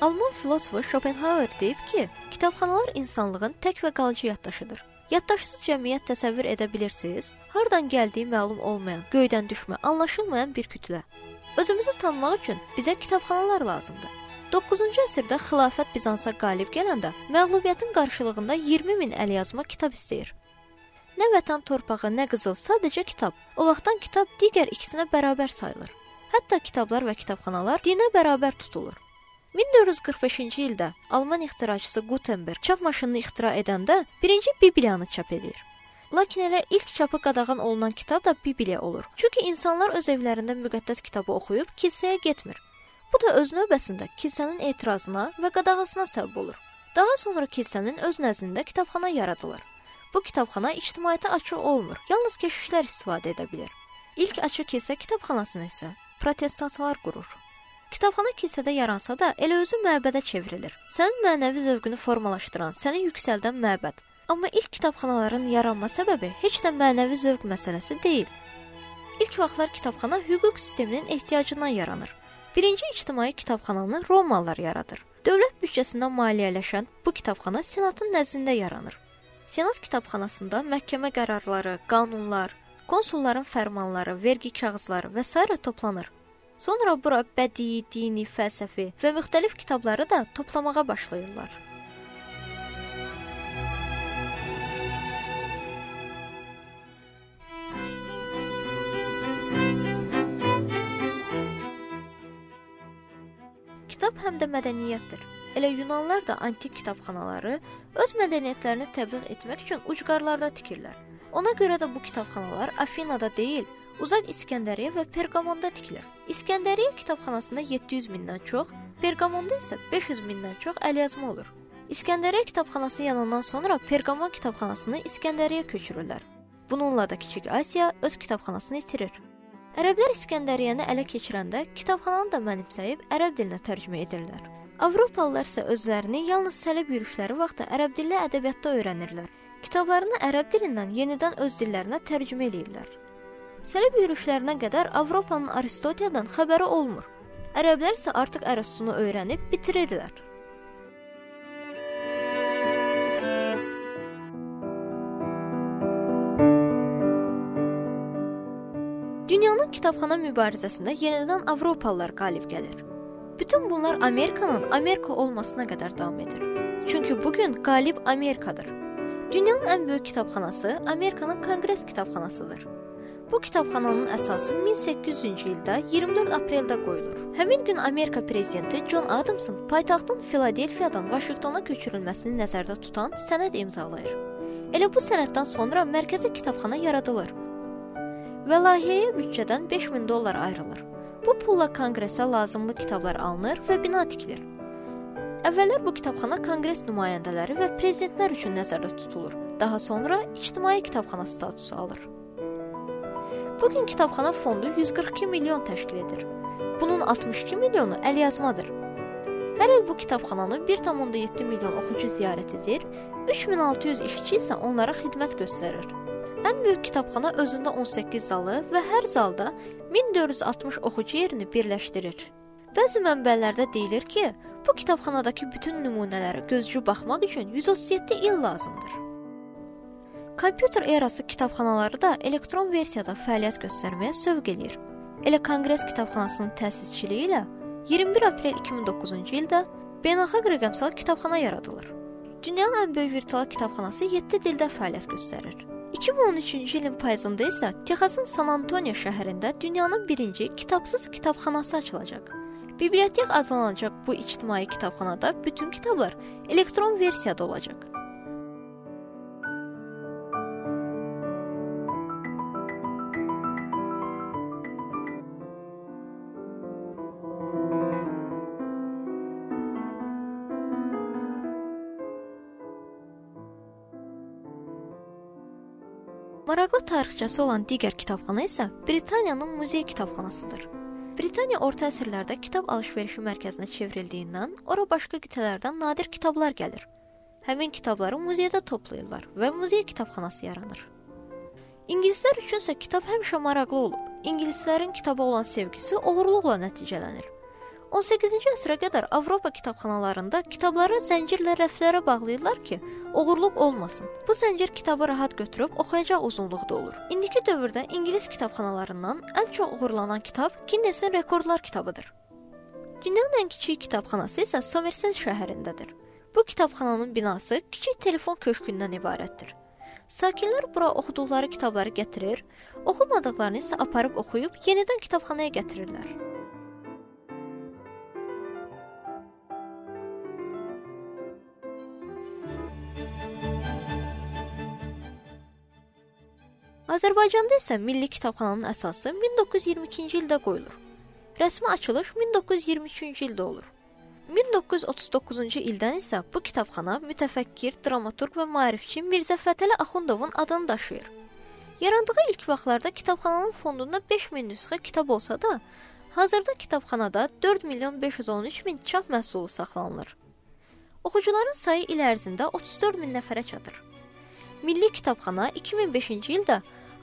Alman filosofu Schopenhauer deyib ki, kitabxanalar insanlığın tək və qalıcı yaddaşıdır. Yaddaşsız cəmiyyət təsəvvür edə bilirsiniz? Hardan gəldiyi məlum olmayan, göydən düşmə, anlaşılmayan bir kütlə. Özümüzü tanımaq üçün bizə kitabxanalar lazımdır. 9-cu əsrdə xilafət Bizansa qalib gələndə məğlubiyyətin qarşılığında 20 min əlyazma kitab istəyir. Nə vətən torpağı, nə qızıl, sadəcə kitab. O vaxtdan kitab digər ikisinə bərabər sayılır. Hətta kitablar və kitabxanalar dinə bərabər tutulur. 1445-ci ildə Alman ixtiraçısı Gutenberg çap maşınını ixtira edəndə birinci Bibliyanı çap edir. Lakin elə ilk çapı qadağan olunan kitab da Bibliya olur. Çünki insanlar öz evlərində müqəddəs kitabı oxuyub kilsəyə getmir. Bu da öz növbəsində kilsənin etirazına və qadağasına səbəb olur. Daha sonra kilsənin öz nəzdində kitabxana yaradılır. Bu kitabxana ictimaiyyətə açıq olmur, yalnız keşişlər istifadə edə bilir. İlk açıq kilsə kitabxanasını isə protestantlar qurur. Kitabxana kilsədə yaransa da, elə özü məbədə çevrilir. Sənin mənəvi zövqünü formalaşdıran, səni yüksəldən məbəd. Amma ilk kitabxanaların yaranma səbəbi heç də mənəvi zövq məsələsi deyil. İlk vaxtlar kitabxana hüquq sisteminin ehtiyacından yaranır. Birinci ictimai kitabxananı Romalılar yaradır. Dövlət büdcəsindən maliyyələşən bu kitabxana senatın nəzdində yaranır. Senat kitabxanasında məhkəmə qərarları, qanunlar, konsulların fərmanları, vergi kağızları və s. toplanır. Sonra bura bədii, dini, fəlsəfi və müxtəlif kitabları da toplamağa başlayırlar. Kitab həm də mədəniyyətdir. Elə Yunanlılar da antik kitabxanaları öz mədəniyyətlərini təbliğ etmək üçün ucqarlarda tikirlər. Ona görə də bu kitabxanalar Afinada deyil, uzaq İskəndəriyyə və Perqamonda tikilir. İskəndəriyyə kitabxanasında 700 mindən çox, Perqamonda isə 500 mindən çox əlyazma olur. İskəndəriyyə kitabxanası yanandan sonra Perqamon kitabxanasını İskəndəriyyə köçürürlər. Bununla da Kiçik Asiya öz kitabxanasını itirir. Ərəblər İskəndəriyyəni ələ keçirəndə kitabxananı da mənimsəyib ərəb dilinə tərcümə edirlər. Avropalılar isə özlərini yalnız sələb yürüşləri vaxtı ərəb dilli ədəbiyyatda öyrənirlər. Kitablarını ərəb dilindən yenidən öz dillərinə tərcümə edirlər. Sələb yürüşlərinə qədər Avropanın Aristoteliyadan xəbəri olmur. Ərəblər isə artıq Ərəstunu öyrənib bitirirlər. Dünyanın kitabxana mübarizəsində yenidən Avropalılar qalib gəlir. Bütün bunlar Amerikanın Amerika olmasına qədər davam edir. Çünki bu gün qalib Amerikadır. Dünyanın ən böyük kitabxanası Amerikanın Konqres kitabxanasıdır. Bu kitabxananın əsası 1800-cü ildə 24 apreldə qoyulur. Həmin gün Amerika prezidenti John Adamson paytaxtın Filadelfiyadan Vaşinqtona köçürülməsini nəzərdə tutan sənəd imzalayır. Elə bu sənəddən sonra mərkəzi kitabxana yaradılır və layihəyə büdcədən 5000 dollar ayrılır. Bu pulla konqresə lazımlı kitablar alınır və bina tikilir. Əvvəllər bu kitabxana konqres nümayəndələri və prezidentlər üçün nəzərdə tutulur. Daha sonra ictimai kitabxana statusu alır. Bu gün kitabxana fondu 142 milyon təşkil edir. Bunun 62 milyonu əlyazmadır. Hər il bu kitabxananı 1.7 milyon oxucu ziyarət edir, 3600 işçi isə onlara xidmət göstərir. Ən böyük kitabxana özündə 18 zalı və hər zalda 1460 oxucu yerini birləşdirir. Bəzi mənbələrdə deyilir ki, bu kitabxanadakı bütün nümunələrə gözcü baxmaq üçün 137 il lazımdır. Kompüter erası kitabxanaları da elektron versiyada fəaliyyət göstərməyə sövq eləyir. Elə Konqres kitabxanasının təsisçiliyi ilə 21 aprel 2009-cu ildə beynəlxalq rəqəmsal kitabxana yaradılır. Dünyanın ən böyük virtual kitabxanası 7 dildə fəaliyyət göstərir. 2013-cü ilin payızında isə Texasın San Antonio şəhərində dünyanın birinci kitabsız kitabxanası açılacaq. Bibliotek adlanacaq bu ictimai kitabxanada bütün kitablar elektron versiyada olacaq. Maraqlı tarixçəsi olan digər kitabxana isə Britaniyanın muzey kitabxanasıdır. Britaniya orta əsrlərdə kitab alış-verişi mərkəzinə çevrildiyindən ora başqa qitələrdən nadir kitablar gəlir. Həmin kitabları muzeydə toplayırlar və muzey kitabxanası yaranır. İngilislər üçün isə kitab həmişə maraqlı olub. İngilislərin kitaba olan sevgisi oğurluqla nəticələnir. 18-ci əsrə qədər Avropa kitabxanalarında kitabları zəncirlə rəflərə bağlayırlar ki, oğurluq olmasın. Bu zəncir kitabı rahat götürüb oxuyacaq uzunluqda olur. İndiki dövrdə ingilis kitabxanalarından ən çox oğurlanan kitab Guinness-in rekordlar kitabıdır. Dünyanın ən kiçik kitabxanası isə Somerset şəhərindədir. Bu kitabxananın binası kiçik telefon köşkündən ibarətdir. Sakinlər bura oxuduqları kitabları gətirir, oxumadıqlarını isə aparıb oxuyub yenidən kitabxanaya gətirirlər. Azərbaycanda isə Milli Kitabxananın əsası 1922-ci ildə qoyulur. Rəsmi açılış 1923-cü ildə olur. 1939-cu ildən isə bu kitabxana mütəfəkkir, dramaturq və maarifçi Mirzə Fətəli Axundovun adını daşıyır. Yarandığı ilk vaxtlarda kitabxananın fondunda 5000 nüsxə kitab olsa da, hazırda kitabxanada 4 milyon 513 min çap məhsulu saxlanılır. Oxucuların sayı il ərzində 34 min nəfərə çatır. Milli Kitabxana 2005-ci ildə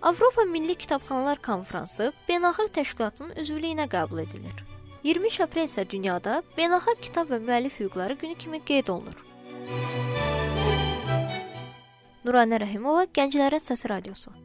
Avropa Milli Kitabxanalar Konfransı beynəlxalq təşkilatının üzvlüyünə qəbul edilir. 23 aprel isə dünyada Beynəlxalq Kitab və Müəllif Hüquqları Günü kimi qeyd olunur. Nuranə Rəhimova, Gənclərin Səsi Radiosu.